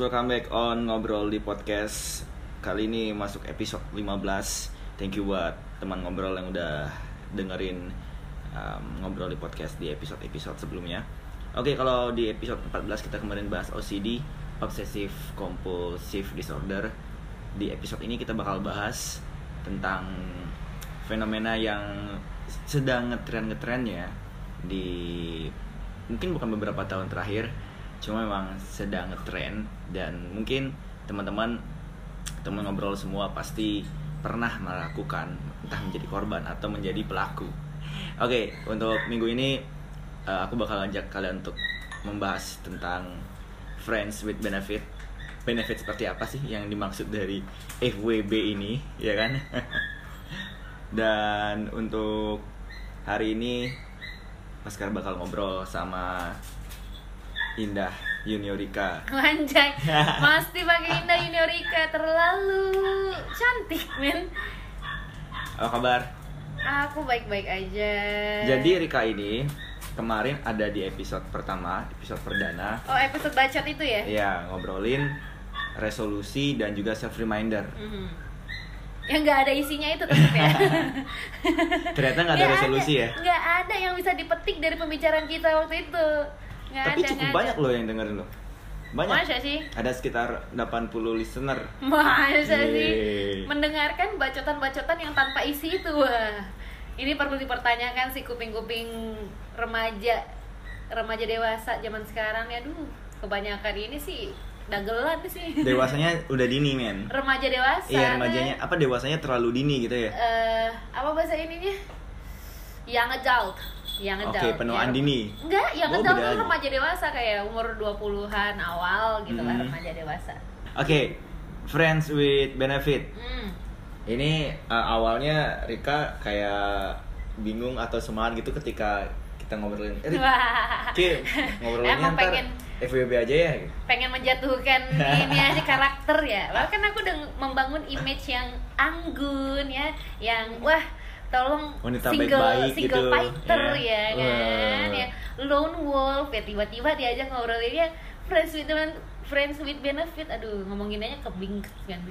Welcome back on Ngobrol di podcast. Kali ini masuk episode 15 Thank you buat teman ngobrol yang udah dengerin um, Ngobrol di podcast di episode-episode sebelumnya. Oke, kalau di episode 14 kita kemarin bahas OCD Obsessive Compulsive Disorder. Di episode ini kita bakal bahas tentang fenomena yang sedang ngetren-ngetrennya Di mungkin bukan beberapa tahun terakhir cuma memang sedang ngetren dan mungkin teman-teman teman ngobrol semua pasti pernah melakukan entah menjadi korban atau menjadi pelaku. Oke, untuk minggu ini uh, aku bakal ajak kalian untuk membahas tentang friends with benefit. Benefit seperti apa sih yang dimaksud dari FWB ini, ya kan? dan untuk hari ini Maskar bakal ngobrol sama Indah Juniorika. Anjay, pasti pakai Indah Juniorika terlalu cantik, men. Apa kabar? Aku baik-baik aja. Jadi Rika ini kemarin ada di episode pertama, episode perdana. Oh, episode bacot itu ya? Iya, ngobrolin resolusi dan juga self reminder. Mhm. Yang nggak ada isinya itu tetap ya. Ternyata nggak ada resolusi ya? Nggak ada yang bisa dipetik dari pembicaraan kita waktu itu. Nggak Tapi ada, cukup nggak banyak ada. loh yang dengerin loh. Banyak. Masa sih? Ada sekitar 80 listener. Masa sih? Yeay. Mendengarkan bacotan-bacotan yang tanpa isi itu wah. Ini perlu dipertanyakan sih kuping-kuping remaja remaja dewasa zaman sekarang ya duh kebanyakan ini sih dagelan sih Dewasanya udah dini, men. remaja dewasa Iya, remajanya apa dewasanya terlalu dini gitu ya? eh apa bahasa ininya yang adult yang Oke, adult penuaan Ya, dini. enggak yang Oh, adult tuh remaja dewasa kayak umur 20-an awal gitu lah Hmm. remaja dewasa Oke, friends with benefit. hmm. Ini uh, awalnya Rika kayak bingung atau semangat gitu ketika kita ngobrolin. Eh. Ki, ngobrolinnya Emang ntar pengen FWB aja ya. pengen menjatuhkan ini aja karakter ya. Bahkan aku udah membangun image yang anggun ya, yang wah tolong Wanita single baik-baik single gitu, fighter ya. ya, kan Wah. ya lone wolf ya tiba-tiba diajak ngobrolinnya friends with friends with benefit aduh ngomongin aja kebingkes kan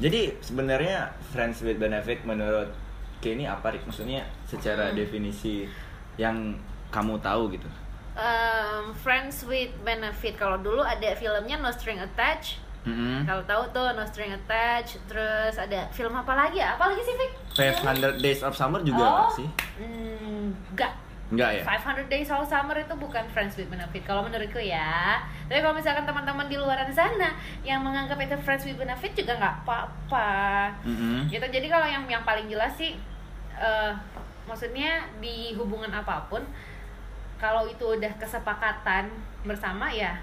Jadi sebenarnya friends with benefit menurut ini apa Rik? Maksudnya secara Hmm. definisi yang kamu tahu gitu. Um, friends with benefit kalau dulu ada filmnya No String Attached Mm-mm. kalau tahu tuh No String Attached terus ada film apa lagi ya apa lagi sih Vic? 500 Days of Summer juga oh, sih? mm, enggak Enggak ya? 500 Days of Summer itu bukan Friends with Benefit kalau menurutku ya tapi kalau misalkan teman-teman di luar sana yang menganggap itu Friends with Benefit juga nggak apa-apa Mm-mm. gitu jadi kalau yang yang paling jelas sih eh, maksudnya di hubungan apa pun kalau itu udah kesepakatan bersama ya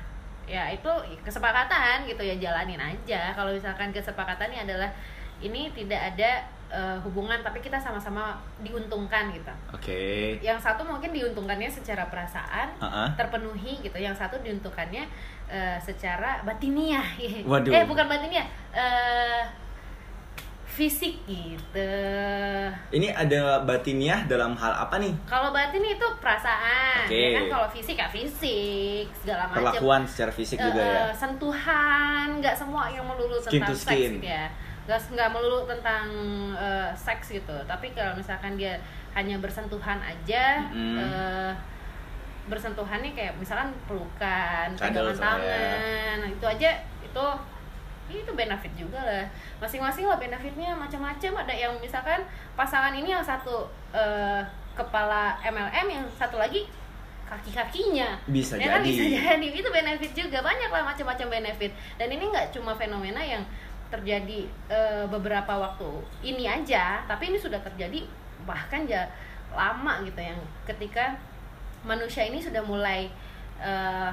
ya itu kesepakatan gitu ya jalanin aja kalau misalkan kesepakatannya adalah ini tidak ada eh, hubungan tapi kita sama-sama diuntungkan gitu Oke. yang satu mungkin diuntungkannya secara perasaan Ah-ah. terpenuhi gitu yang satu diuntungkannya eh, secara batiniah Waduh. eh bukan batiniah eh fisik gitu Ini ada batiniah dalam hal apa nih? kalau batin itu perasaan Oke. ya kan kalau fisik ya fisik segala macam Perlakuan secara fisik Eh, juga ya. sentuhan nggak semua yang melulu Skin tentang to seks skin. gitu ya nggak nggak melulu tentang eh, seks gitu tapi kalau misalkan dia hanya bersentuhan aja Mm. eh, bersentuhannya kayak misalkan pelukan pegangan sama ya. tangan nah, itu aja itu itu benefit juga lah. Masing-masing lah benefitnya macam-macam. Ada yang misalkan pasangan ini yang satu eh, kepala MLM yang satu lagi kaki-kakinya. Bisa ya kan? Bisa jadi. Itu benefit juga. Banyak lah macam-macam benefit. Dan ini nggak cuma fenomena yang terjadi eh, beberapa waktu ini aja tapi ini sudah terjadi bahkan ya lama gitu yang ketika manusia ini sudah mulai eh,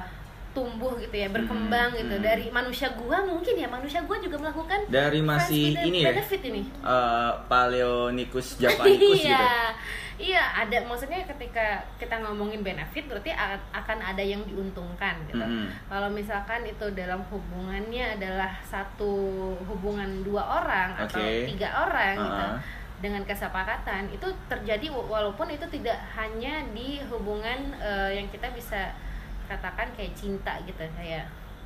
tumbuh gitu ya berkembang Hmm, gitu hmm. dari manusia gua mungkin ya manusia gua juga melakukan Dari masih ini ya? benefit ini Eh, Paleonicus Javanicus iya gitu. iya ada maksudnya ketika kita ngomongin benefit berarti akan ada yang diuntungkan gitu Mm-mm. kalau misalkan itu dalam hubungannya adalah satu hubungan dua orang atau Oke. tiga orang gitu Uh-uh. dengan kesepakatan itu terjadi wa- walaupun itu tidak hanya di hubungan eh, yang kita bisa katakan kayak cinta gitu kayak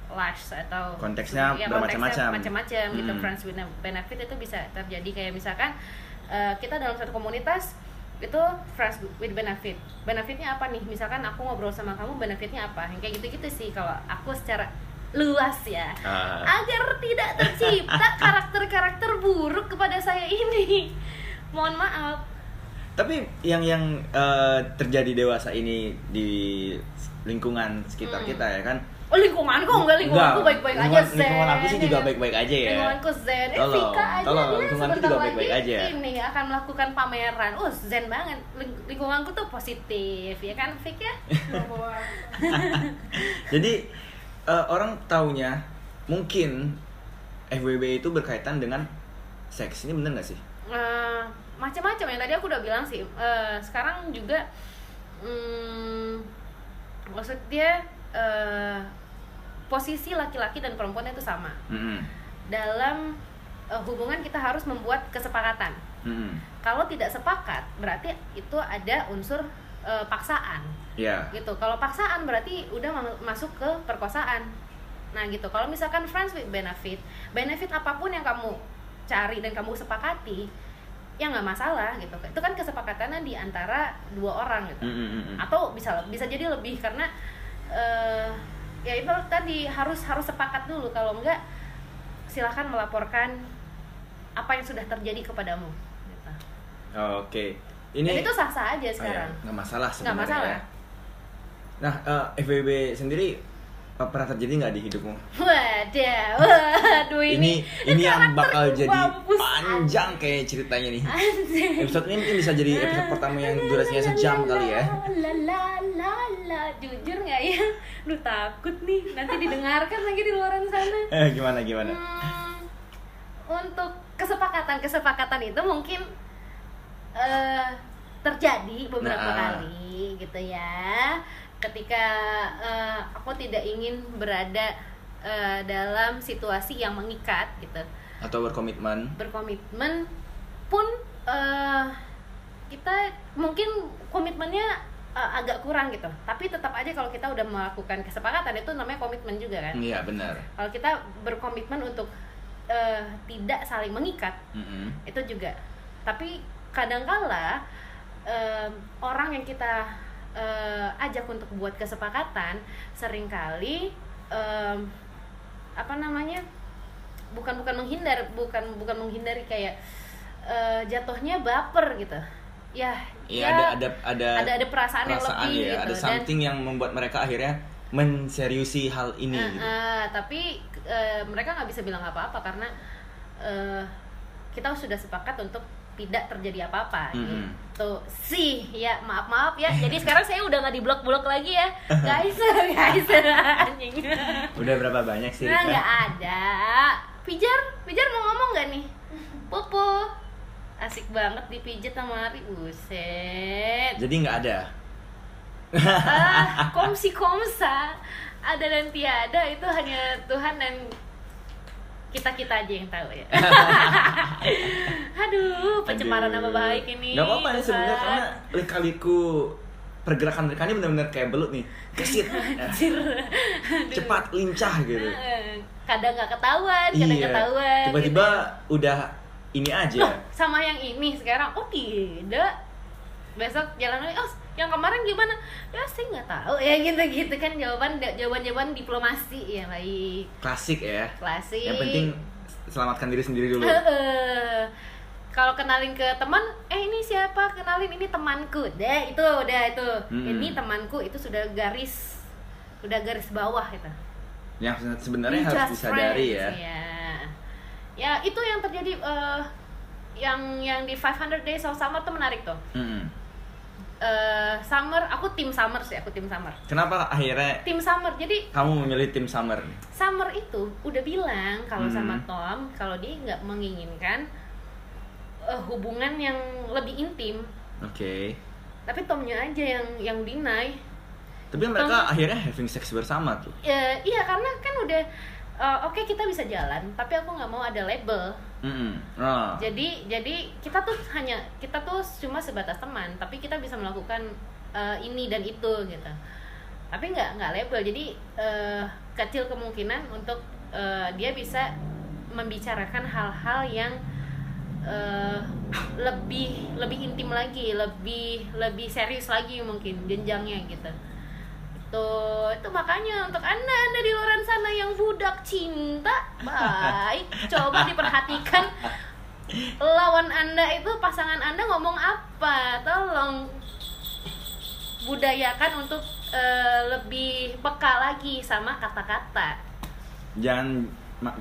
lives atau Konteksnya ya, bermacam-macam. macam-macam gitu Hmm. friends with benefit itu bisa terjadi. Kayak misalkan eh, kita dalam satu komunitas itu friends with benefit. Benefitnya apa nih? Misalkan aku ngobrol sama kamu benefitnya apa? Yang kayak gitu-gitu sih kalau aku secara luas ya. Ah. agar tidak tercipta karakter-karakter buruk kepada saya ini. Mohon maaf. Tapi yang yang eh, terjadi dewasa ini di lingkungan sekitar Hmm. kita ya kan? oh lingkunganku enggak lingkunganku Enggak, baik-baik aja lingkungan- zen lingkungan aku sih juga baik-baik aja ya. lingkunganku zen eh Tolong, Vika aja tolong, dia lingkunganku juga baik-baik aja. ini akan melakukan pameran oh zen banget Ling- lingkunganku tuh positif ya kan Fik ya Jadi eh, orang taunya mungkin FWB itu berkaitan dengan seks. Ini bener gak sih? Eh, macam-macam yang tadi aku udah bilang sih Eh, sekarang juga hmm, maksud dia eh, posisi laki-laki dan perempuan itu sama Mm-mm. dalam eh, hubungan kita harus membuat kesepakatan Mm-mm. kalau tidak sepakat berarti itu ada unsur eh, paksaan Ya. gitu kalau paksaan berarti udah ma- masuk ke perkosaan nah gitu kalau misalkan friends with benefit benefit apa pun yang kamu cari dan kamu sepakati ya nggak masalah gitu itu kan kesepakatannya di antara dua orang gitu Mm-mm-mm. atau bisa bisa jadi lebih karena eh ya itu tadi harus harus sepakat dulu kalau enggak silahkan melaporkan apa yang sudah terjadi kepadamu gitu. Oke. dan Ini itu sah sah aja Oh, ya, sekarang nggak masalah nggak sebenarnya. masalah ya. Nah, eh, FWB sendiri pernah terjadi nggak di hidupmu? Wadah, waduh ini Ini ini yang bakal jadi panjang kayak ceritanya nih. Anjing. Episode ini mungkin bisa jadi episode pertama yang durasinya sejam kali ya. La la la la, jujur nggak ya? Lu takut nih nanti didengarkan lagi di luar sana. Eh, gimana gimana? Hmm, untuk kesepakatan-kesepakatan itu mungkin eh, terjadi beberapa Nah. kali gitu ya. Ketika eh, aku tidak ingin berada eh, dalam situasi yang mengikat gitu Atau berkomitmen? berkomitmen pun eh, kita mungkin komitmennya eh, agak kurang gitu tapi tetap aja kalau kita udah melakukan kesepakatan itu namanya komitmen juga kan Iya benar. kalau kita berkomitmen untuk eh, tidak saling mengikat Mm-mm. itu juga tapi kadangkala em, orang yang kita eh, ajak untuk buat kesepakatan sering kali em, apa namanya bukan bukan menghindar bukan bukan menghindari kayak eh, jatuhnya baper gitu ya Iya ya, ada ada ada ada ada perasaan, yang perasaan lebih ya, gitu ada dan something yang membuat mereka akhirnya menseriusi hal ini Eh, gitu. eh, tapi eh, mereka nggak bisa bilang apa-apa karena eh, kita sudah sepakat untuk tidak terjadi apa-apa Mhm. gitu. Sih ya maaf maaf ya. Jadi sekarang saya udah nggak di blok blok lagi ya. Guys guys anjing. Udah berapa banyak sih? nah nggak ada. Pijar pijar mau ngomong nggak nih? Pupu asik banget dipijet sama Ari buset. Jadi nggak ada. ah, komsi komsa ada dan tiada itu hanya Tuhan dan kita kita aja yang tahu ya aduh pencemaran nama baik ini Gak apa-apa nih sebenarnya karena lika-liku pergerakan mereka ini benar-benar kayak belut nih. Kesit. Cepat, lincah gitu. Kadang nggak ketahuan kadang Iya. ketahuan Tiba-tiba gitu. udah ini aja. Loh, sama yang ini sekarang oh tidak besok jalan lagi. Oh yang kemarin gimana? Ya saya nggak tahu. Ya gitu gitu kan jawaban jawaban jawaban diplomasi. Ya baik. Klasik ya. klasik. Yang penting selamatkan diri sendiri dulu. Kalau kenalin ke teman eh ini siapa? Kenalin ini temanku. Deh itu udah itu. Hmm. ini temanku itu sudah garis udah garis bawah itu Yang sebenarnya harus disadari friends, ya. ya ya itu yang terjadi eh, yang yang di 500 Days of Summer tuh menarik tuh. Mm-mm. Eh, summer aku tim summer sih aku tim summer Kenapa akhirnya tim summer jadi kamu memilih tim Summer? summer itu udah bilang kalau Hmm. sama Tom kalau dia nggak menginginkan eh, hubungan yang lebih intim Oke. tapi Tomnya aja yang yang deny Tapi mereka akhirnya having sex bersama tuh. Ya, iya karena kan udah eh, oke kita bisa jalan tapi aku nggak mau ada label Nah. jadi jadi kita tuh hanya kita tuh cuma sebatas teman tapi kita bisa melakukan eh, ini dan itu gitu. Tapi nggak nggak label. Jadi eh, kecil kemungkinan untuk eh, dia bisa membicarakan hal-hal yang eh, lebih lebih intim lagi lebih lebih serius lagi mungkin jenjangnya gitu itu itu makanya untuk anda anda di luar sana yang budak cinta baik. Coba diperhatikan lawan anda itu pasangan anda ngomong apa. Tolong budayakan untuk eh, lebih peka lagi sama kata-kata. Jangan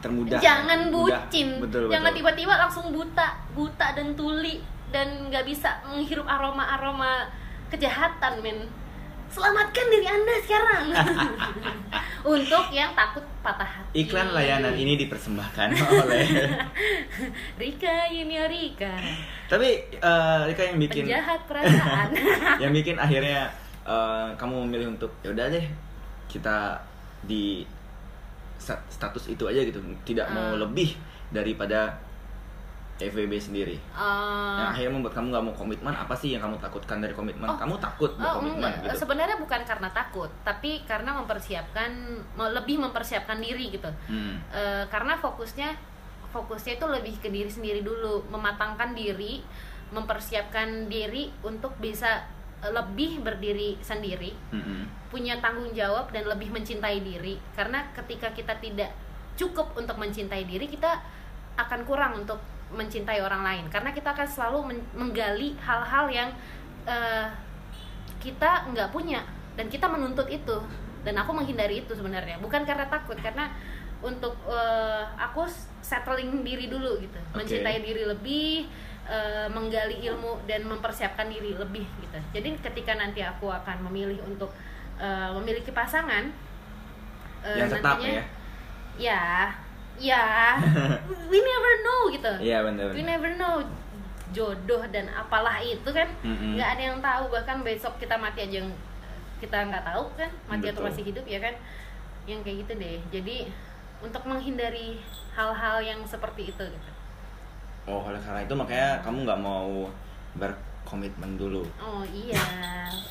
termudah. jangan bucin. Betul, jangan betul. tiba-tiba langsung buta buta dan tuli dan nggak bisa menghirup aroma aroma kejahatan men selamatkan diri anda sekarang. Untuk yang takut patah hati. Iklan layanan ini dipersembahkan oleh Rika Yunio Rika. Tapi eh, Rika yang bikin penjahat perasaan. Yang bikin akhirnya eh, kamu memilih untuk ya udah deh kita di sta- status itu aja gitu. Tidak mau Hmm. lebih daripada FWB sendiri Eh, yang akhirnya membuat kamu nggak mau komitmen apa sih yang kamu takutkan dari komitmen Oh. kamu takut Oh, berkomitmen enggak. gitu Sebenarnya bukan karena takut, tapi karena mempersiapkan me- lebih mempersiapkan diri gitu. Hmm. Eh, karena fokusnya fokusnya itu lebih ke diri sendiri dulu, mematangkan diri, mempersiapkan diri untuk bisa eh, lebih berdiri sendiri, Mm-mm. punya tanggung jawab dan lebih mencintai diri. Karena ketika kita tidak cukup untuk mencintai diri, kita akan kurang untuk mencintai orang lain. Karena kita akan selalu men- menggali hal-hal yang eh, kita nggak punya dan kita menuntut itu. Dan aku menghindari itu sebenarnya, bukan karena takut, karena untuk eh, aku settling diri dulu gitu, Oke. mencintai diri lebih, eh, menggali ilmu dan mempersiapkan diri lebih gitu. Jadi ketika nanti aku akan memilih untuk eh, memiliki pasangan, eh, yang tetap nantinya- ya ya ya. We never know gitu. Iya benar we never know jodoh dan apalah itu kan. Nggak ada yang tahu bahkan besok kita mati aja yang kita nggak tahu kan mati atau Betul. masih hidup ya kan? Yang kayak gitu deh. Jadi untuk menghindari hal-hal yang seperti itu gitu. Oh oleh karena itu makanya kamu nggak mau berkomitmen dulu. Oh iya.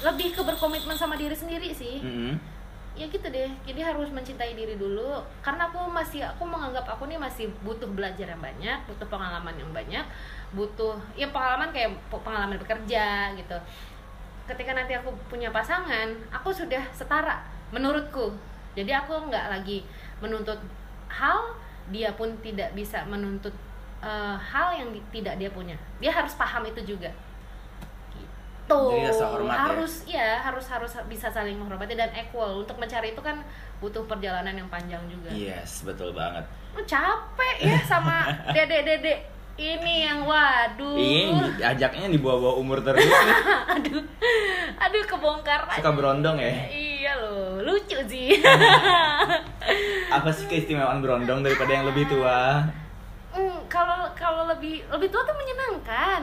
Lebih ke berkomitmen sama diri sendiri sih. Mm-mm. Ya gitu deh jadi harus mencintai diri dulu. Karena aku masih aku menganggap aku nih masih butuh belajar yang banyak butuh pengalaman yang banyak butuh ya pengalaman kayak pe- pengalaman bekerja gitu. Ketika nanti aku punya pasangan aku sudah setara menurutku. Jadi aku nggak lagi menuntut hal dia pun tidak bisa menuntut eh, hal yang di- tidak dia punya. Dia harus paham itu juga gitu Jadi rasa hormat ya? harus ya harus harus bisa saling menghormati dan equal. Untuk mencari itu kan butuh perjalanan yang panjang juga. Yes betul banget. Oh, capek ya sama dedek-dedek. Ini yang waduh. Iya, ajaknya di bawah-bawah umur terus. Nih. aduh. Aduh kebongkar Suka berondong ya. iya loh lucu sih. Apa sih keistimewaan berondong daripada yang lebih tua? Hmm, kalau kalau lebih lebih tua tuh menyenangkan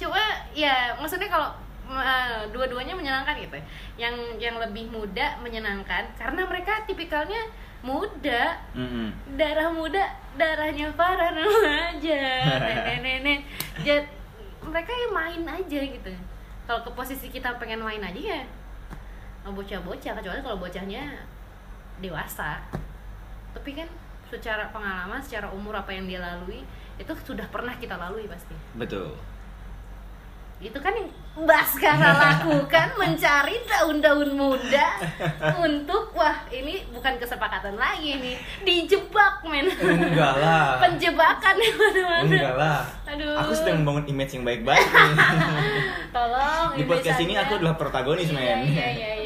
coba ya maksudnya kalau eh, dua-duanya menyenangkan gitu yang yang lebih muda menyenangkan karena mereka tipikalnya muda. Mm-mm. darah muda darahnya para remaja nenek-nenek. Jad- mereka ya main aja gitu. Kalau ke posisi kita pengen main aja ya bocah-bocah kecuali kalau bocahnya dewasa. Tapi kan secara pengalaman secara umur apa yang dia lalui itu sudah pernah kita lalui pasti. Betul. Itu kan yang Baskara lakukan mencari daun-daun muda untuk wah ini bukan kesepakatan lagi nih. Dijebak men. Enggak lah. penjebakan di mana-mana Enggak lah. aduh. Aku sedang membangun image yang baik-baik tolong Di podcast ini aku adalah protagonis, iya, men. iya iya iya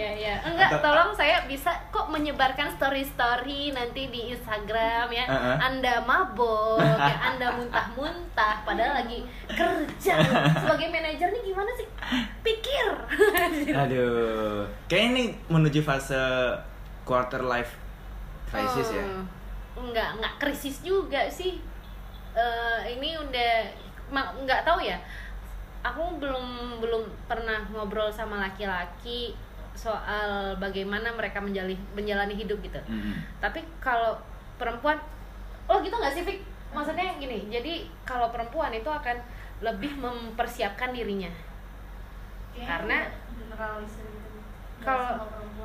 enggak Atau- tolong saya bisa kok menyebarkan story-story nanti di Instagram ya Uh-uh. anda mabok ya anda muntah-muntah padahal lagi kerja sebagai manajer nih gimana sih pikir Aduh. Kayaknya ini menuju fase quarter life crisis ya. Hmm, Enggak, enggak krisis juga sih. Eh, ini udah ma- nggak tahu ya. Aku belum belum pernah ngobrol sama laki-laki soal bagaimana mereka menjalani menjalani hidup gitu. Mm-mm. Tapi kalau perempuan, oh gitu nggak sih, Fik? Maksudnya gini, jadi kalau perempuan itu akan lebih mempersiapkan dirinya. Karena- gitu Kalau-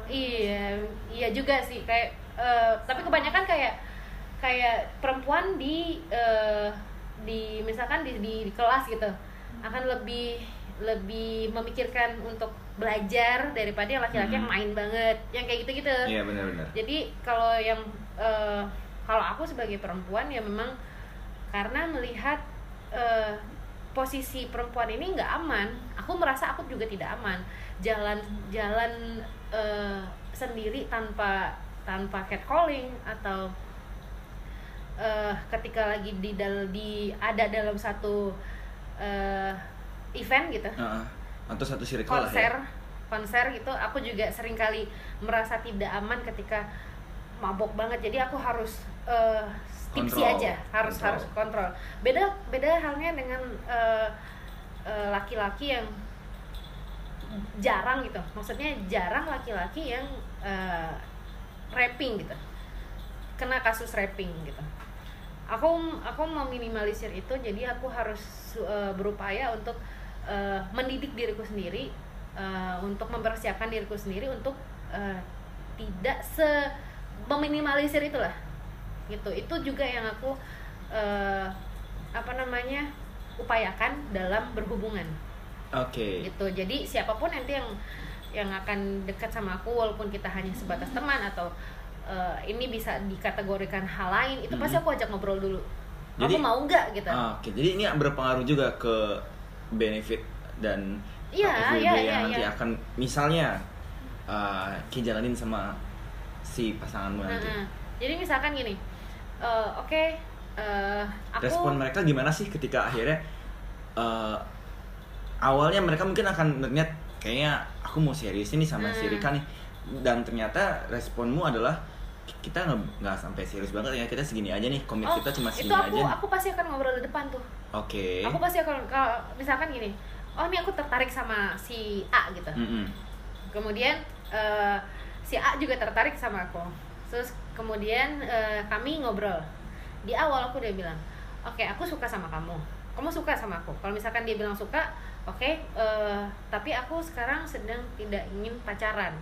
iya iya juga sih kayak eh, tapi kebanyakan kayak kayak perempuan di eh, di misalkan di, di, di kelas gitu akan lebih lebih memikirkan untuk belajar daripada yang laki-laki yang Mhm. main banget yang kayak gitu-gitu Iya benar-benar. jadi kalau yang eh, kalau aku sebagai perempuan ya memang karena melihat eh, posisi perempuan ini nggak aman aku merasa aku juga tidak aman jalan jalan eh, sendiri tanpa tanpa catcalling atau eh, ketika lagi di dal di ada dalam satu eh, event gitu Heeh. Atau satu circle lah konser ya. konser gitu aku juga sering kali merasa tidak aman ketika mabok banget. Jadi aku harus eh, tipsi aja harus Kontrol. harus kontrol. Beda beda halnya dengan eh, eh, laki-laki yang jarang gitu. Maksudnya jarang laki-laki yang eh, rapping gitu. Kena kasus rapping gitu. Aku aku meminimalisir itu jadi aku harus eh, berupaya untuk eh, mendidik diriku sendiri eh, untuk mempersiapkan diriku sendiri untuk eh, tidak se meminimalisir itulah. Gitu. Itu juga yang aku eh, apa namanya upayakan dalam berhubungan. Oke. gitu. Jadi siapa pun nanti yang yang akan dekat sama aku walaupun kita hanya sebatas teman atau eh, ini bisa dikategorikan hal lain itu pasti Mhm. aku ajak ngobrol dulu. Jadi- kamu mau nggak gitu. Ah, Oke, jadi ini berpengaruh juga ke benefit dan Iya, FWB iya, yang nanti iya. akan misalnya uh, jalanin sama si pasanganmu nanti. Nah, jadi misalkan gini eh, oke eh, aku Respon mereka gimana sih ketika akhirnya uh, awalnya mereka mungkin akan melihat kayaknya aku mau serius ini sama si Hmm. Rika nih dan ternyata responmu adalah kita nggak sampai serius banget ya kita segini aja nih komit oh, kita cuma itu segini aku aja nih. aku pasti akan ngobrol di depan tuh Oke. aku pasti akan kalau misalkan gini oh ini aku tertarik sama si A gitu. Mm-mm. kemudian eh, si A juga tertarik sama aku. Terus kemudian eh, kami ngobrol. Di awal aku udah bilang oke aku suka sama kamu. Kamu suka sama aku. Kalau misalkan dia bilang suka oke eh, tapi aku sekarang sedang tidak ingin pacaran.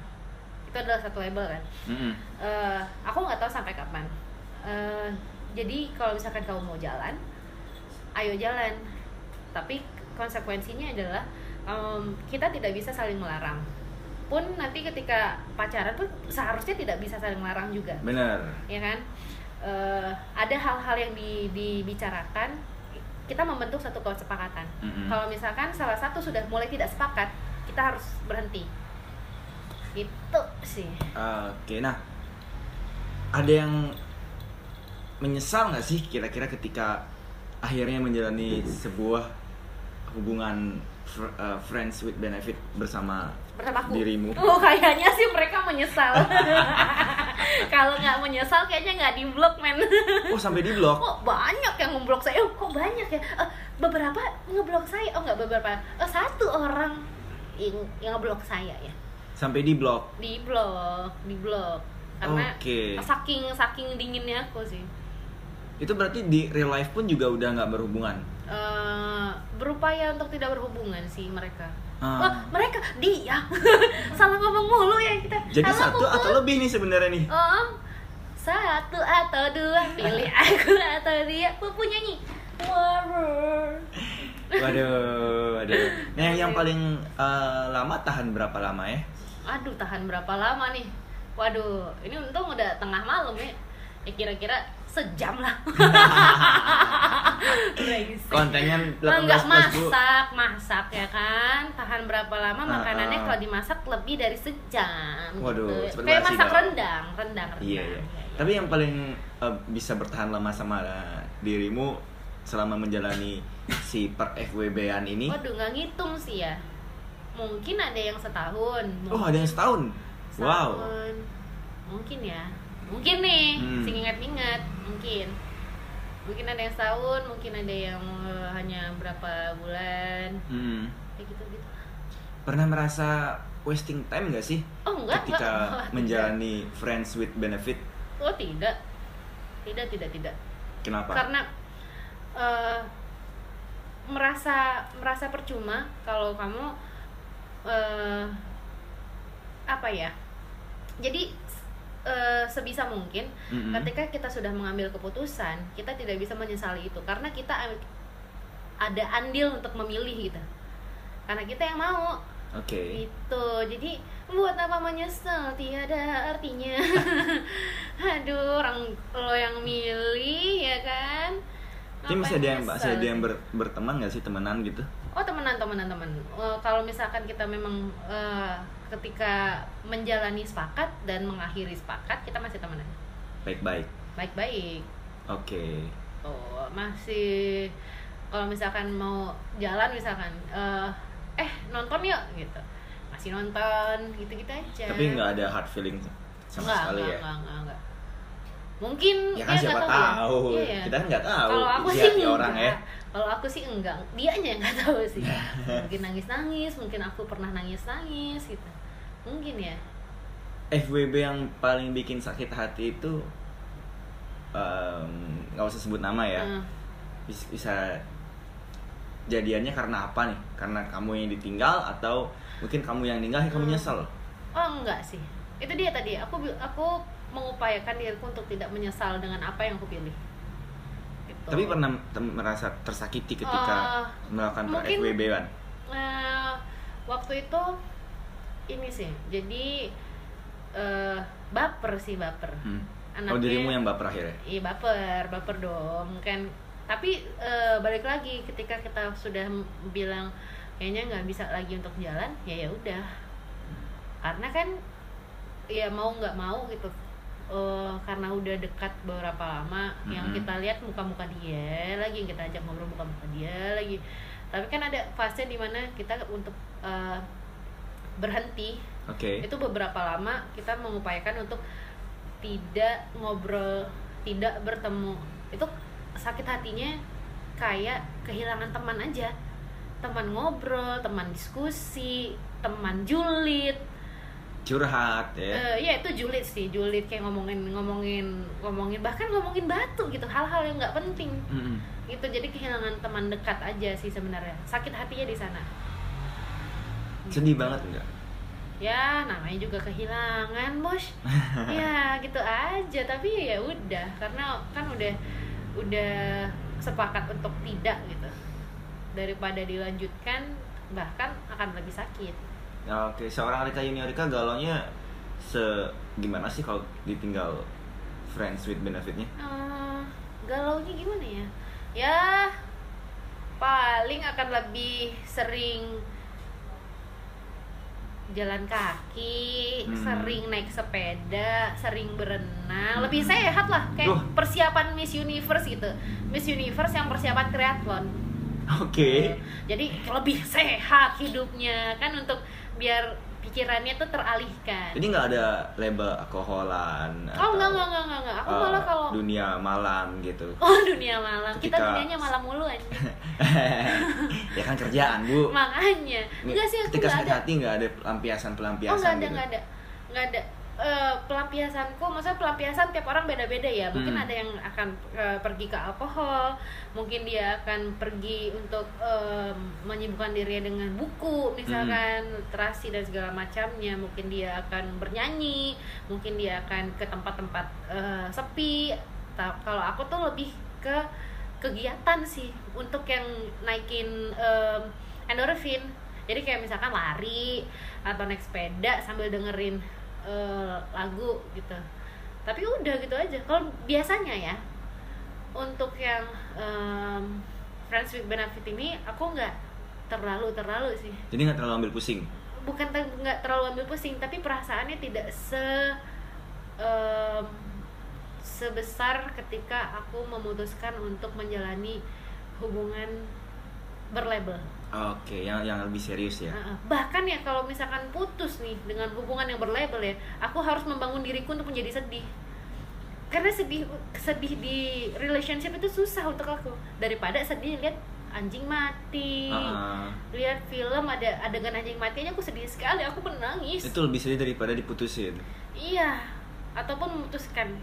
Itu adalah satu label kan? Mm-mm. Eh, aku nggak tahu sampai kapan. Eh, jadi kalau misalkan kamu mau jalan ayo jalan. Tapi konsekuensinya adalah em, kita tidak bisa saling melarang. Pun nanti ketika pacaran pun seharusnya tidak bisa saling melarang juga. Bener. ya kan? Eh, ada hal-hal yang di- dibicarakan kita membentuk satu kesepakatan. Mm-mm. kalau misalkan salah satu sudah mulai tidak sepakat kita harus berhenti. Itu sih. Oke, nah ada yang menyesal nggak sih kira-kira ketika akhirnya menjalani sebuah hubungan fr- uh, friends with benefit bersama aku dirimu? Oh kayaknya sih mereka menyesal. Kalau nggak menyesal kayaknya nggak di blok men. Oh sampai di blok? Kok banyak yang ngeblok saya? Oh, kok banyak ya? Eh, beberapa ngeblok saya. Oh nggak beberapa. Oh, satu orang yang, yang ngeblok saya ya. Sampai di blok. Di blok, di blok. Karena Oke. saking saking dinginnya aku sih. Itu berarti di real life pun juga udah nggak berhubungan. Eh, berupaya untuk tidak berhubungan sih mereka. Ah. Wah, mereka dia salah ngomong mulu ya kita. Jadi Halo, satu Puput. atau lebih nih sebenarnya nih. Oh, satu atau dua pilih aku atau dia Pupu nyanyi Waduh, waduh. Nah yang, yang paling uh, lama tahan berapa lama ya? Aduh tahan berapa lama nih Waduh ini untung udah tengah malam ya Ya kira-kira sejam lah. Kontennya 18 Enggak masak, masak ya kan Tahan berapa lama makanannya kalau dimasak lebih dari sejam Waduh, gitu. Kayak masak rendang, rendang, rendang Iya, iya. Iya, iya. Tapi yang paling uh, bisa bertahan lama sama uh, dirimu selama menjalani si per FWB-an ini? Waduh nggak ngitung sih ya Mungkin ada yang setahun Oh, ada yang setahun. Wow. Setahun. Mungkin ya Mungkin nih, Hmm. sing ingat-ingat Mungkin Mungkin ada yang setahun, mungkin ada yang eh, hanya berapa bulan Hmm. Kayak gitu-gitu Pernah merasa wasting time gak sih Oh enggak, ketika enggak. Menjalani friends with benefit? Oh tidak Tidak, tidak, tidak Kenapa? Karena eh, merasa merasa percuma kalau kamu eh, apa ya jadi eh, sebisa mungkin Mm-mm. ketika kita sudah mengambil keputusan kita tidak bisa menyesali itu karena kita ada andil untuk memilih gitu. Karena kita yang mau. Oke. itu jadi buat apa menyesal? Tiada artinya. Aduh orang lo yang milih ya kan? Tapi masih ada yang masih ada yang ber- berteman nggak sih temenan gitu? Oh temenan temenan teman Eh, kalau misalkan kita memang eh, ketika menjalani sepakat dan mengakhiri sepakat kita masih temenan Baik-baik. baik baik Oke. oh masih kalau misalkan mau jalan misalkan eh eh nonton yuk gitu masih nonton gitu gitu aja Tapi nggak ada hard feeling sama Enggak, sekali enggak, ya. enggak, enggak, enggak. Mungkin Ya kan dia siapa nggak ya. tahu. Iya, iya. Kita kan nggak tahu kalau aku sih hati orang enggak. ya. kalau aku sih enggak dia aja yang nggak tahu sih mungkin nangis nangis mungkin aku pernah nangis nangis gitu mungkin ya FWB yang paling bikin sakit hati itu nggak usah sebut nama ya. Eh, Bis- Bisa jadiannya karena apa nih? Karena kamu yang ditinggal atau mungkin kamu yang ninggal ya kamu Hmm. nyesel. oh enggak sih itu dia tadi aku aku mengupayakan diriku untuk tidak menyesal dengan apa yang aku pilih Gitu. Tapi pernah merasa tersakiti ketika Eh, melakukan FWB kan? Nah, waktu itu ini sih jadi eh baper sih baper Hmm. Anaknya- Oh dirimu yang baper akhirnya? Iya baper, baper dong kan. Tapi eh, balik lagi ketika kita sudah bilang kayaknya nggak bisa lagi untuk jalan, ya ya udah. Karena kan ya mau nggak mau gitu. Eh, karena udah dekat beberapa lama, yang Mhm. kita lihat muka-muka dia lagi, yang kita ajak ngobrol muka-muka dia lagi. Tapi kan ada fase di mana kita untuk eh, berhenti Oke. itu beberapa lama kita mengupayakan untuk tidak ngobrol tidak bertemu itu sakit hatinya kayak kehilangan teman aja teman ngobrol teman diskusi teman julid Curhat ya. Eh, ya itu julid sih julid kayak ngomongin ngomongin ngomongin bahkan ngomongin batu gitu hal-hal yang nggak penting Mm-mm. gitu jadi kehilangan teman dekat aja sih sebenarnya sakit hatinya di sana Sedih Gitu. banget enggak? ya namanya juga kehilangan bos ya gitu aja tapi ya udah karena kan udah udah sepakat untuk tidak gitu daripada dilanjutkan bahkan akan lebih sakit Oke, seorang Rika Yuniorika galonya se gimana sih kalau ditinggal friends with benefitnya? Eh, galaunya gimana ya ya paling akan lebih sering jalan kaki, Hmm. sering naik sepeda, sering berenang, lebih sehat lah kayak Duh. persiapan Miss Universe gitu. Miss Universe yang persiapan triathlon. Oke. Jadi lebih sehat hidupnya kan untuk biar pikirannya tuh teralihkan. Jadi nggak ada label alkoholan Oh enggak enggak enggak enggak, enggak. Aku eh, malah kalau dunia malam gitu. Oh dunia malam, kita Ketika- dunianya malam mulu aja. ya kan kerjaan bu. Makanya, enggak sih aku Ketika sakit ada. hati nggak ada pelampiasan pelampiasan Oh enggak ada gitu. enggak ada, enggak ada. Eh, pelampiasanku, maksudnya pelampiasan tiap orang beda-beda ya. Mungkin Hmm. ada yang akan eh, pergi ke alkohol, mungkin dia akan pergi untuk eh, menyibukkan dirinya dengan buku, misalkan Hmm. literasi dan segala macamnya. Mungkin dia akan bernyanyi, mungkin dia akan ke tempat-tempat eh, sepi. Kalau aku tuh lebih ke kegiatan sih untuk yang naikin em, endorfin. Jadi kayak misalkan lari atau naik sepeda sambil dengerin eh, lagu gitu. Tapi udah gitu aja. Kalau biasanya ya untuk yang em, friends with benefit ini aku nggak terlalu terlalu sih. Jadi nggak terlalu ambil pusing. Bukan ter- nggak terlalu ambil pusing, tapi perasaannya tidak se em, sebesar ketika aku memutuskan untuk menjalani hubungan berlabel. Oke, yang yang lebih serius ya. Bahkan ya kalau misalkan putus nih dengan hubungan yang berlabel ya, aku harus membangun diriku untuk menjadi sedih. Karena sedih sedih di relationship itu susah untuk aku daripada sedih lihat anjing mati. Ah, Lihat film ada adegan anjing mati aja aku sedih sekali, aku pun nangis. itu lebih sedih daripada diputusin. Iya, ataupun memutuskan.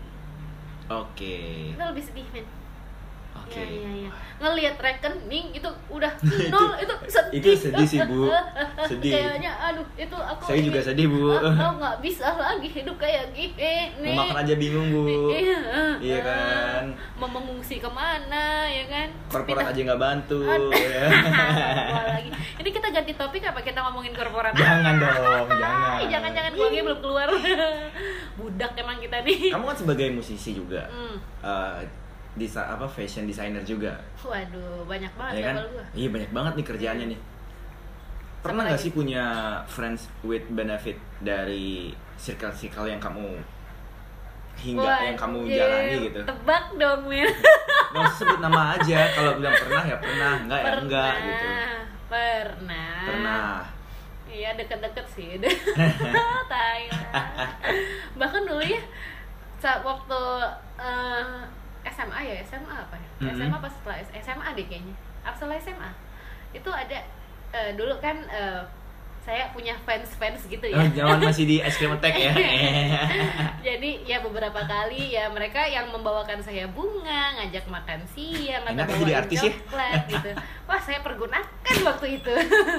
Oke. Itu lebih sedih, men. Oke. Iya, iya, iya. Ngelihat rekening itu udah nol itu sedih. Itu sedih sih, Bu. Sedih. Kayaknya aduh itu aku Saya juga sedih, Bu. Aku nggak bisa lagi hidup kayak gini. Mau makan aja bingung, Bu. Iya, Iya kan? Mau mengungsi ke mana ya kan? Korporat aja nggak bantu. Ya. Lagi. Ini kita ganti topik apa kita ngomongin korporat? Jangan dong, jangan. Ay, jangan-jangan uangnya belum keluar. Budak emang kita nih. Kamu kan sebagai musisi juga. Hmm. eh, desa apa fashion designer juga. Waduh, banyak banget ya kan? gua. Iya banyak banget nih kerjaannya nih. Pernah nggak sih punya friends with benefit dari circle-circle yang kamu hingga Wah, yang kamu jalani gitu? Tebak dong, Mir. Usah sebut nama aja. Kalau bilang pernah ya pernah, enggak ya enggak gitu. Pernah. Pernah. Iya deket-deket sih. Tai lah. Bahkan dulu ya saat waktu eh, SMA ya SMA apa ya? Mhm. SMA pas setelah SMA deh kayaknya. Setelah SMA? Itu ada eh, dulu kan eh, saya punya fans-fans gitu ya. Oh, zaman masih di es krim attack ya. Jadi ya beberapa kali ya mereka yang membawakan saya bunga, ngajak makan siang Enak ya atau jadi artis ya? coklat gitu. Wah saya pergunakan waktu itu.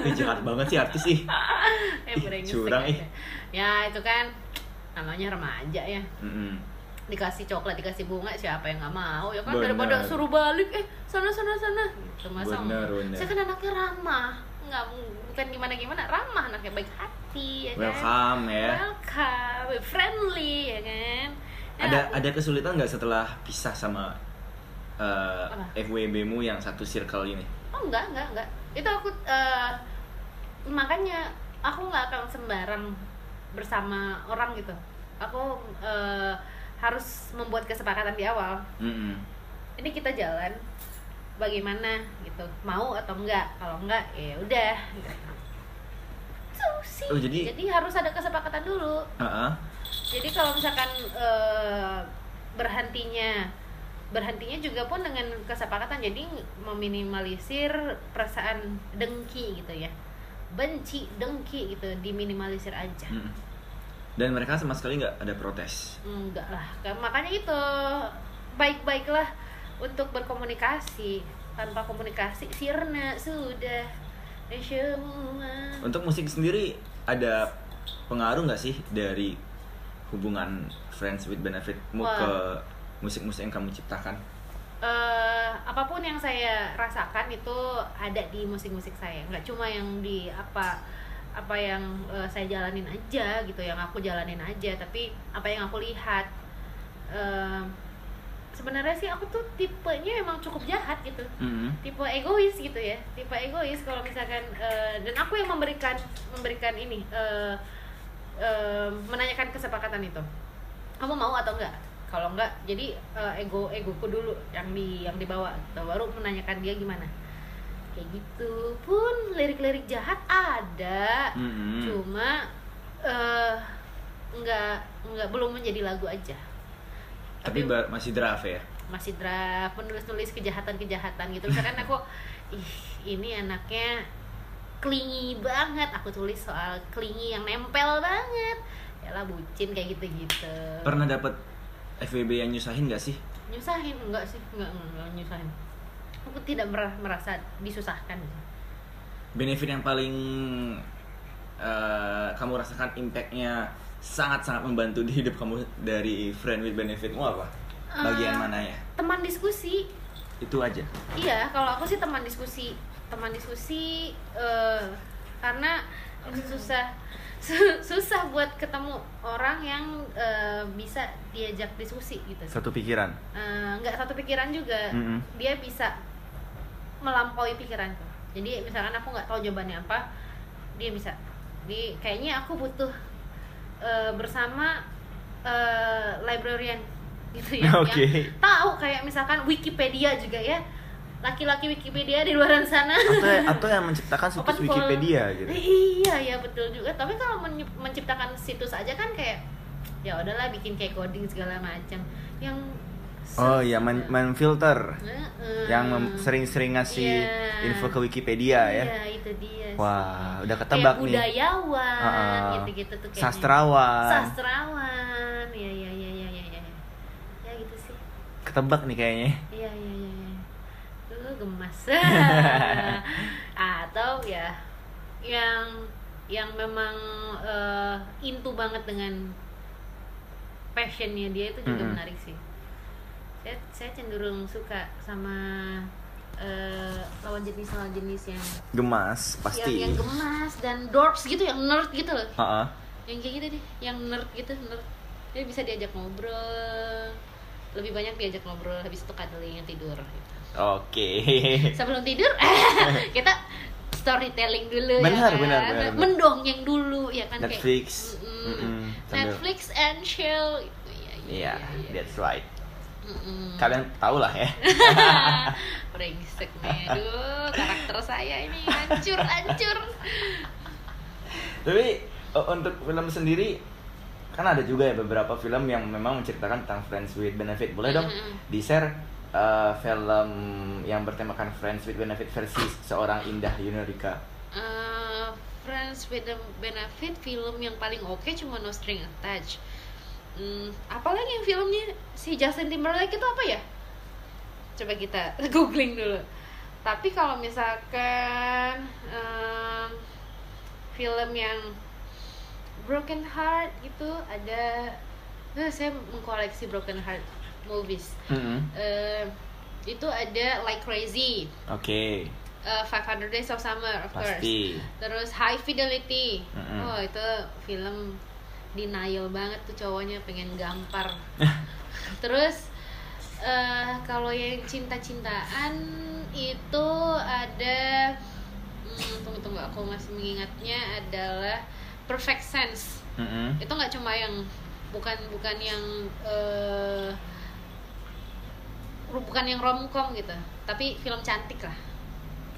Ih, jahat banget sih artis sih. eh, Ih, brengsek curang, ih. Ya itu kan namanya remaja ya. Mm-mm. Dikasih coklat, dikasih bunga, siapa yang nggak mau ya kan Bener. daripada suruh balik eh sana sana sana gitu masa Bener. Saya kan anaknya ramah, nggak bukan gimana gimana ramah anaknya baik hati ya kan. Welcome ya. Welcome, friendly ya kan. Ya, Ada ada kesulitan nggak setelah pisah sama eh, Apa? FWB-mu yang satu circle ini? Oh enggak, enggak, enggak. Itu aku eh, makanya aku nggak akan sembarang bersama orang gitu. Aku eh, harus membuat kesepakatan di awal. Mm-mm. Ini kita jalan bagaimana gitu. Mau atau enggak? Kalau enggak ya udah. Gitu. Sih. Oh, jadi- harus ada kesepakatan dulu. Ah-ah. Jadi kalau misalkan eh, berhentinya berhentinya juga pun dengan kesepakatan jadi meminimalisir perasaan dengki gitu ya benci dengki gitu diminimalisir aja Mm-mm. Dan mereka sama sekali nggak ada protes. enggak lah Ka- makanya itu baik-baiklah untuk berkomunikasi tanpa komunikasi sirna sudah semua Untuk musik sendiri ada pengaruh nggak sih dari hubungan friends with benefitmu Wah. ke musik-musik yang kamu ciptakan? eh apa pun yang saya rasakan itu ada di musik-musik saya nggak cuma yang di apa apa yang eh, saya jalanin aja gitu yang aku jalanin aja tapi apa yang aku lihat Eh, sebenarnya sih aku tuh tipenya emang cukup jahat gitu Mm-mm. tipe egois gitu ya tipe egois kalau misalkan eh, dan aku yang memberikan memberikan ini eh, eh, menanyakan kesepakatan itu kamu mau atau enggak kalau enggak jadi eh, ego egoku dulu yang di yang dibawa gitu. baru menanyakan dia gimana kayak gitu. Pun lirik-lirik jahat ada. Mm-mm. cuma eh enggak enggak belum menjadi lagu aja. Tapi ba- masih draft ya. masih draft menulis-nulis kejahatan-kejahatan gitu misalkan aku ih ini anaknya klingi banget. Aku tulis soal klingi yang nempel banget. Ya lah bucin kayak gitu-gitu. Pernah dapat FWB yang nyusahin nggak sih? nyusahin? Enggak sih. Enggak, enggak, enggak nyusahin aku tidak mer- merasa disusahkan Benefit yang paling eh, kamu rasakan impactnya sangat-sangat membantu di hidup kamu dari friend with benefitmu apa? Bagian Eh, mana ya? teman diskusi Itu aja. Iya, kalau aku sih teman diskusi, teman diskusi eh, karena susah su- susah buat ketemu orang yang eh, bisa diajak diskusi gitu. Satu pikiran. Eh, nggak satu pikiran juga, Mm-mm. dia bisa melampaui pikiranku. Jadi misalkan aku nggak tahu jawabannya apa, dia bisa. Jadi kayaknya aku butuh eh, bersama eh, librarian gitu ya, Oke. yang tahu kayak misalkan Wikipedia juga ya, laki-laki Wikipedia di luar sana. Atau atau yang menciptakan situs Open Wikipedia gitu. Iya, ya betul juga. Tapi kalau men- menciptakan situs aja kan kayak ya udahlah bikin kayak coding segala macam. Yang Oh iya, men- menfilter. Heeh. Yang sering-sering ngasih Iya. info ke Wikipedia ya. Iya, itu dia. sih. Wah, udah ketebak kayak nih. budayawan, Heeh. gitu-gitu tuh kayaknya. Sastrawan. Sastrawan. Iya, iya, iya, iya, iya, iya. Ya gitu sih. Ketebak nih kayaknya. Iya, iya, iya, iya. atau ya yang yang memang eh, into banget dengan passionnya dia itu juga Mm-mm. menarik sih saya saya cenderung suka sama eh, lawan jenis lawan jenis yang Gemas pasti. yang, yang gemas dan dorks gitu yang nerd gitu loh Ha-ha. yang kayak gitu deh yang nerd gitu nerd dia bisa diajak ngobrol lebih banyak diajak ngobrol habis itu cuddling tidur gitu. Oke. sebelum tidur kita storytelling dulu Benar, ya kan? benar, benar, benar. mendongeng dulu ya kan Netflix. kayak, mm, Mm-mm. Sambil- Netflix and chill gitu ya Iya, that's right. Mm-mm. Kalian tau lah ya. brengsek nih aduh karakter saya ini hancur hancur Tapi uh, untuk film sendiri kan ada juga ya beberapa film yang memang menceritakan tentang friends with benefit. Boleh dong Mm-mm. di share uh, film yang bertemakan friends with benefit versi seorang Indah Yunarika. Eh, Friends with Benefit film yang paling oke cuma No String Attached. Hmm, apalagi yang filmnya si Justin Timberlake itu apa ya? Coba kita googling dulu. Tapi kalau misalkan em, film yang Broken Heart gitu ada, nah, saya mengkoleksi Broken Heart movies. Mm-mm. Eh, itu ada Like Crazy, Oke, eh, 500 Days of Summer of course. pasti. Terus High Fidelity. Mm-mm. Oh, itu film denial banget tuh cowoknya pengen gampar. Terus eh kalau yang cinta-cintaan itu ada hmm, tunggu tunggu aku masih mengingatnya adalah Perfect Sense. Mm-mm. Itu nggak cuma yang bukan bukan yang eh bukan yang romcom gitu, tapi film cantik lah.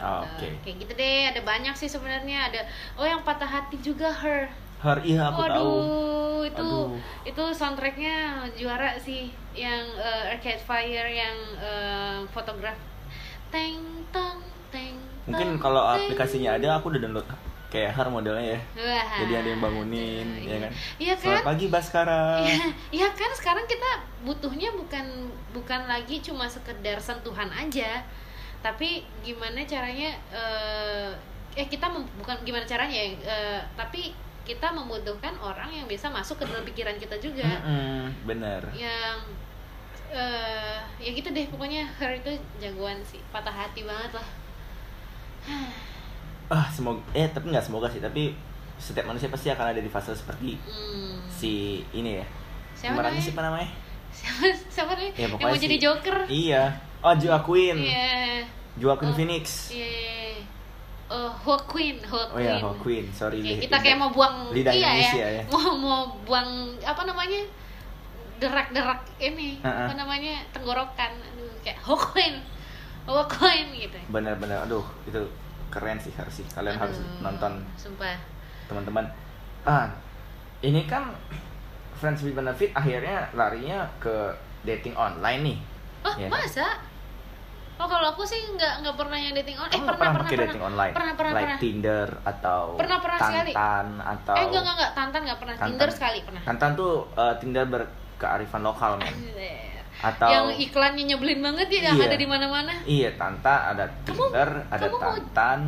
Oh, Oke. kayak gitu deh ada banyak sih sebenarnya ada oh yang patah hati juga her Her, iya aku Waduh, tahu. itu Aduh. itu soundtracknya juara sih yang eh, Arcade Fire yang eh, fotograf teng tong teng Mungkin kalau aplikasinya ada, aku udah download kayak Her modelnya ya. Wah. Jadi ada yang bangunin, Iya. ya kan? Iya Selamat kan? pagi Baskara. Iya, iya kan sekarang kita butuhnya bukan bukan lagi cuma sekedar sentuhan aja, tapi gimana caranya eh eh kita mem- bukan gimana caranya ya, eh, tapi kita membutuhkan orang yang bisa masuk ke dalam pikiran kita juga, Mm-mm, bener. yang eh ya gitu deh pokoknya her itu jagoan sih, patah hati banget lah. Ah, semoga eh tapi nggak semoga sih, tapi setiap manusia pasti akan ada di fase seperti Hmm. si ini ya. Siapa namanya? siapa namanya? Siapa siapa nih Ya, yang mau jadi si- Joker? Iya. Oh, Joaquin. Iya. Joaquin Oh, Phoenix. Iya. Oh, Joaquin, Joaquin. Oh ya, Joaquin. Sorry. Kayak kita kayak mau buang lidah iya Indonesia ya, ya. mau mau buang apa namanya derak-derak ini Uh-uh. apa namanya tenggorokan Aduh, kayak Joaquin, Joaquin gitu. Bener-bener. Aduh, itu keren sih harus sih. Kalian harus Aduh, nonton Sumpah. teman-teman. Ah, ini kan Friends with Benefit akhirnya larinya ke dating online nih. Oh, Iya. masa? Oh, kalau aku sih nggak nggak pernah yang dating online. Eh, Kamu pernah pernah pernah dating online? Pernah pernah like pernah. Tinder atau Pernah, pernah sekali. Tantan atau Eh, enggak enggak enggak, Tantan nggak pernah. Tantan. Tinder sekali pernah. Tantan tuh eh, Tinder berkearifan lokal men. Atau yang iklannya nyebelin banget ya yang Iya. ada di mana-mana. Iya, Tantan ada Kamu- Tinder, ada kamu mau- Tantan.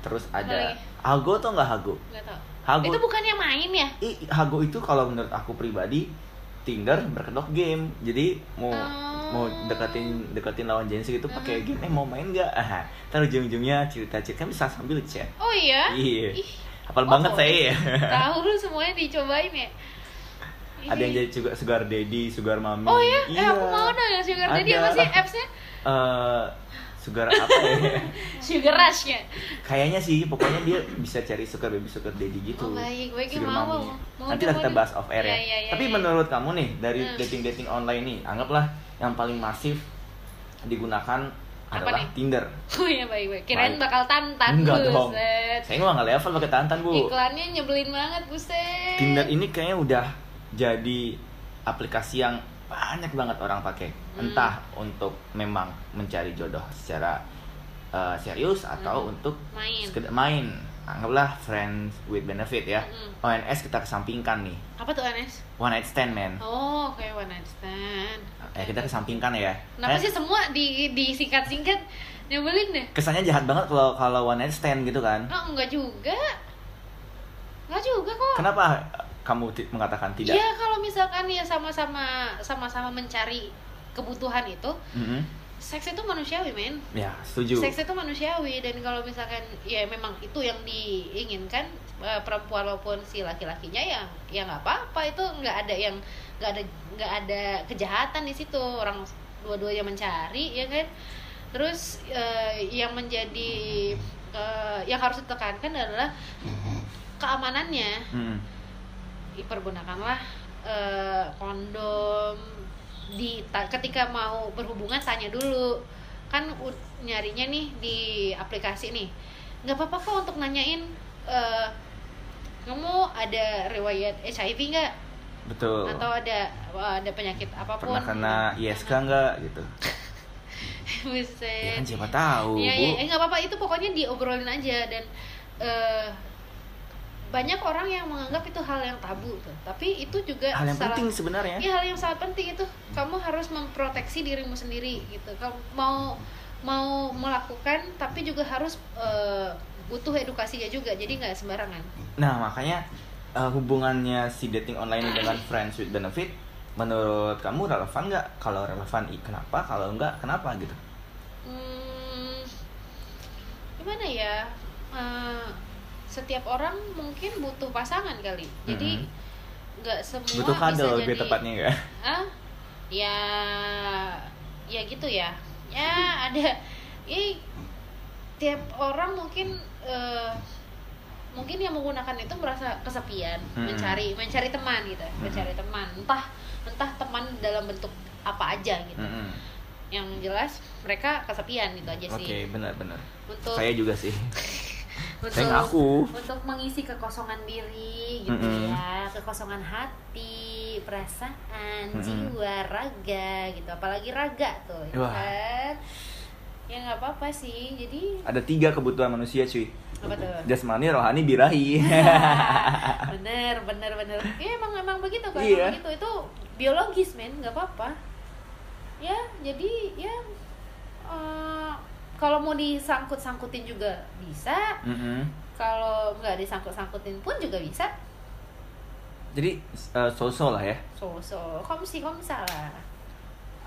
Terus ada? Hago tuh nggak Hago? Nggak tahu. Hago Itu bukannya main ya? Ih, Hago itu kalau menurut aku pribadi Tinder berkedok game. Jadi mau Oh. mau deketin deketin lawan jenis gitu pakai Hmm. game eh mau main nggak? Ah, terus ujung-ujungnya cerita-cerita kan bisa sambil chat. Oh iya. Iya. Ih, Hafal Oh, banget boleh. saya ya. tahu lu semuanya dicobain ya. Ada yang jadi juga sugar daddy, sugar mommy. Oh iya, eh aku mau dong yang sugar daddy Ada. apa sih appsnya? Eh, sugar apa ya? Sugar rush ya. Kayaknya sih, pokoknya dia bisa cari sugar baby, sugar daddy gitu. Oh baik, baik Sugar mau. Nanti lah kita bahas off air ya. Iya, iya, iya, Tapi iya. menurut kamu nih dari Hmm. dating-dating online nih, anggaplah yang paling masif digunakan Apa adalah nih? Tinder. Oh iya baik baik. Kirain Baik. bakal tantan Enggak dong. buset. Saya mah nggak level pakai tantan bu. Iklannya nyebelin banget buset. Tinder ini kayaknya udah jadi aplikasi yang banyak banget orang pakai. Hmm. Entah untuk memang mencari jodoh secara uh, serius atau Hmm. untuk main. sekedar main. anggaplah friends with benefit ya. Mm-mm. ONS kita kesampingkan nih. apa tuh Anes One night stand man. oh kayak one night stand Eh kita kesampingkan ya. kenapa Eh, sih semua di disingkat-singkat nyebelin deh Kesannya jahat banget kalau kalau one night stand gitu kan. oh enggak juga enggak juga kok Kenapa kamu mengatakan tidak? Iya kalau misalkan ya sama-sama sama-sama mencari kebutuhan itu, Mhm. seks itu manusiawi men. Ya, setuju. Seks itu manusiawi dan kalau misalkan ya memang itu yang diinginkan eh, perempuan maupun si laki-lakinya ya ya nggak apa-apa itu nggak ada yang nggak ada nggak ada kejahatan di situ orang dua-duanya mencari ya kan. Terus eh, yang menjadi eh, yang harus ditekankan adalah keamanannya Mhm. Pergunakanlah eh, kondom di ta- ketika mau berhubungan tanya dulu kan nyarinya nih di aplikasi nih nggak apa-apa kok untuk nanyain eh, kamu ada riwayat HIV nggak Betul. atau ada ada penyakit apa pun Pernah kena ISK enggak gitu? Ya Buset. kan siapa tahu, Iya, Bu. eh, nggak apa-apa itu pokoknya diobrolin aja dan eh, banyak orang yang menganggap itu hal yang tabu tuh. Tapi itu juga Hal yang salah- penting sebenarnya. Iya hal yang sangat penting itu. Kamu harus memproteksi dirimu sendiri gitu. Kamu mau mau melakukan tapi juga harus eh, butuh edukasinya juga. Jadi nggak sembarangan. Nah, makanya eh, hubungannya si dating online dengan friends with benefit menurut kamu relevan nggak? Kalau relevan, kenapa? Kalau enggak, kenapa gitu? Hmm, gimana ya? Eh, setiap orang mungkin butuh pasangan kali. Jadi Mhm. nggak semua Butuh kadal lebih jadi- tepatnya ya. ah ya ya gitu ya ya ada ya tiap orang mungkin eh, mungkin yang menggunakan itu merasa kesepian Mm-mm. mencari mencari teman gitu mencari teman entah entah teman dalam bentuk apa aja gitu Mm-mm. yang jelas mereka kesepian gitu aja Oke, sih benar-benar. untuk Saya juga sih. untuk Saya ngaku. untuk mengisi kekosongan diri gitu Mm-mm. ya kekosongan hati perasaan Mm-mm. jiwa raga gitu apalagi raga tuh ya Wah. kan ya nggak apa-apa sih jadi Ada tiga kebutuhan manusia, cuy. apa tuh Jasmani, rohani, birahi. bener bener bener ya emang emang begitu Iya. emang begitu itu biologis men nggak apa-apa ya jadi ya eh, kalau mau disangkut-sangkutin juga bisa Mm-mm. kalau nggak disangkut-sangkutin pun juga bisa Jadi eh, so-so lah ya. so so komsi komsa lah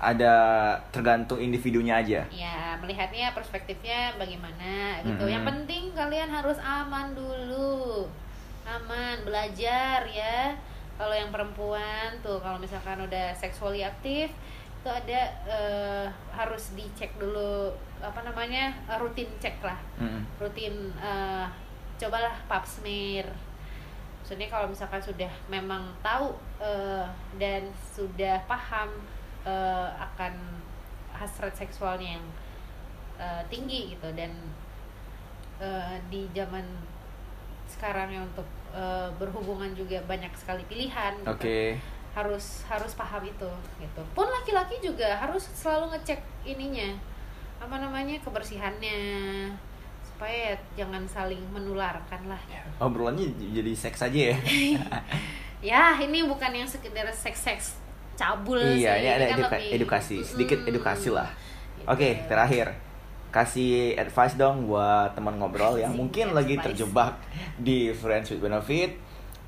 Ada tergantung individunya aja. ya melihatnya perspektifnya bagaimana gitu Mm-mm. yang penting kalian harus aman dulu aman belajar ya kalau yang perempuan tuh kalau misalkan udah seksually aktif itu ada eh, harus dicek dulu apa namanya eh, rutin cek lah. Mm-mm. rutin eh, cobalah pap smear. Maksudnya kalau misalkan sudah memang tahu eh, dan sudah paham eh, akan hasrat seksualnya yang eh, tinggi gitu. Dan eh, di zaman sekarang yang untuk eh, berhubungan juga banyak sekali pilihan gitu. Oke. harus harus paham itu gitu. Pun laki-laki juga harus selalu ngecek ininya apa namanya kebersihannya supaya jangan saling menularkan lah Obrolannya jadi seks aja ya. ya ini bukan yang sekedar seks-seks cabul iya, sih ini ada kan eduka- lebih- edukasi, sedikit Mm-mm. edukasi lah. Gitu. Oke, terakhir. Kasih advice dong buat teman ngobrol yang mungkin lagi terjebak di Friends with Benefit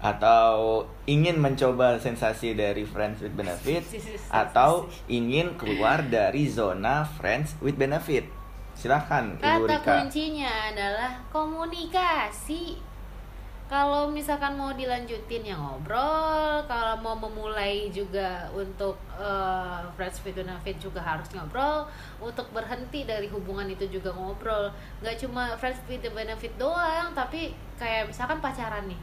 atau ingin mencoba sensasi dari Friends with Benefit atau ingin keluar dari zona Friends with Benefit. Silahkan Ibu Kata Rika. kuncinya adalah komunikasi. Kalau misalkan mau dilanjutin ya ngobrol, kalau mau memulai juga untuk eh, friends with benefit juga harus ngobrol. Untuk berhenti dari hubungan itu juga ngobrol. Gak cuma friends with benefit doang, tapi kayak misalkan pacaran nih.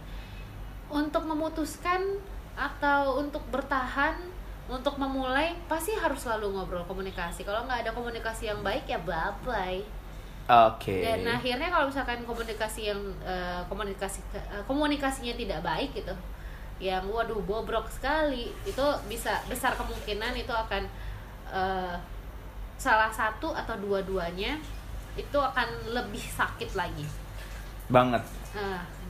Untuk memutuskan atau untuk bertahan, untuk memulai pasti harus selalu ngobrol komunikasi. Kalau nggak ada komunikasi yang baik ya bye bye Oke. dan akhirnya kalau misalkan komunikasi yang eh, komunikasi eh, komunikasinya tidak baik gitu yang waduh bobrok sekali itu bisa besar kemungkinan itu akan eh, salah satu atau dua-duanya itu akan lebih sakit lagi Banget.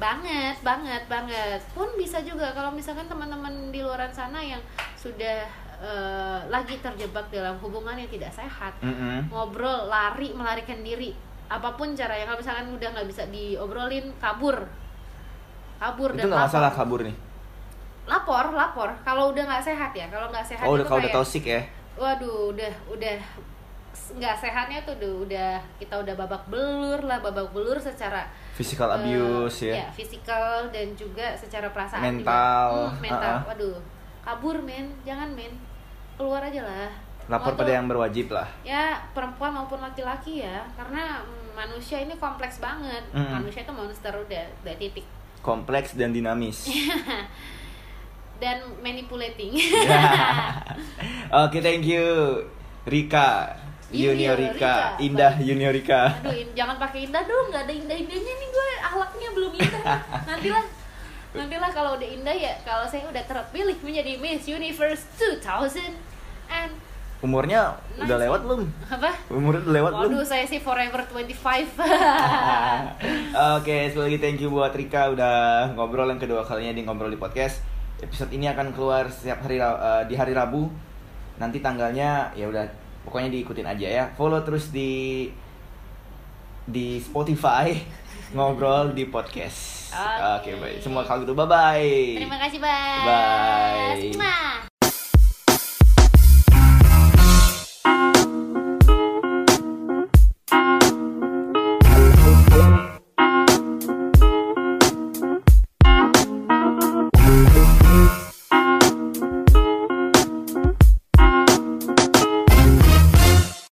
Banget, banget, banget. Pun bisa juga kalau misalkan teman-teman di luar sana yang sudah eh, lagi terjebak dalam hubungan yang tidak sehat, Mm-mm. ngobrol, lari, melarikan diri, apa pun caranya. Kalau misalkan udah nggak bisa diobrolin, kabur, kabur itu nggak masalah kabur nih Lapor, lapor. Kalau udah nggak sehat ya, kalau nggak sehat oh itu udah kalau udah toxic ya waduh, udah, udah nggak sehatnya tuh udah, udah kita udah babak belur lah, babak belur secara physical Eh, abuse ya, fisikal dan juga secara perasaan Mental, juga. Hmm, mental. uh-uh. waduh kabur men. Jangan men. Keluar aja lah. Lapor pada yang berwajib lah. Ya perempuan maupun laki-laki ya. Karena mm, manusia ini kompleks banget. Mm-mm. manusia itu monster udah udah titik. Kompleks dan dinamis. Dan manipulating. Oke thank you Rika Junior Junior Rika, Rika. Indah Baik. Junior Rika. aduh in- jangan pakai indah dong nggak ada indah-indahnya nih gue akhlaknya belum indah nantilah nantilah kalau udah indah ya kalau saya udah terpilih menjadi Miss Universe 2000 and Umurnya udah Nice. lewat belum? apa Umurnya udah lewat belum? Waduh, saya sih forever 25 Oke, sekali lagi thank you buat Rika udah ngobrol yang kedua kalinya di ngobrol di podcast. Episode ini akan keluar setiap hari eh, di hari Rabu. Nanti tanggalnya ya udah pokoknya diikutin aja ya. Follow terus di di Spotify ngobrol di podcast. Oke, Oke. baik. Semua kalau gitu bye bye. Terima kasih. Bye. Mwah.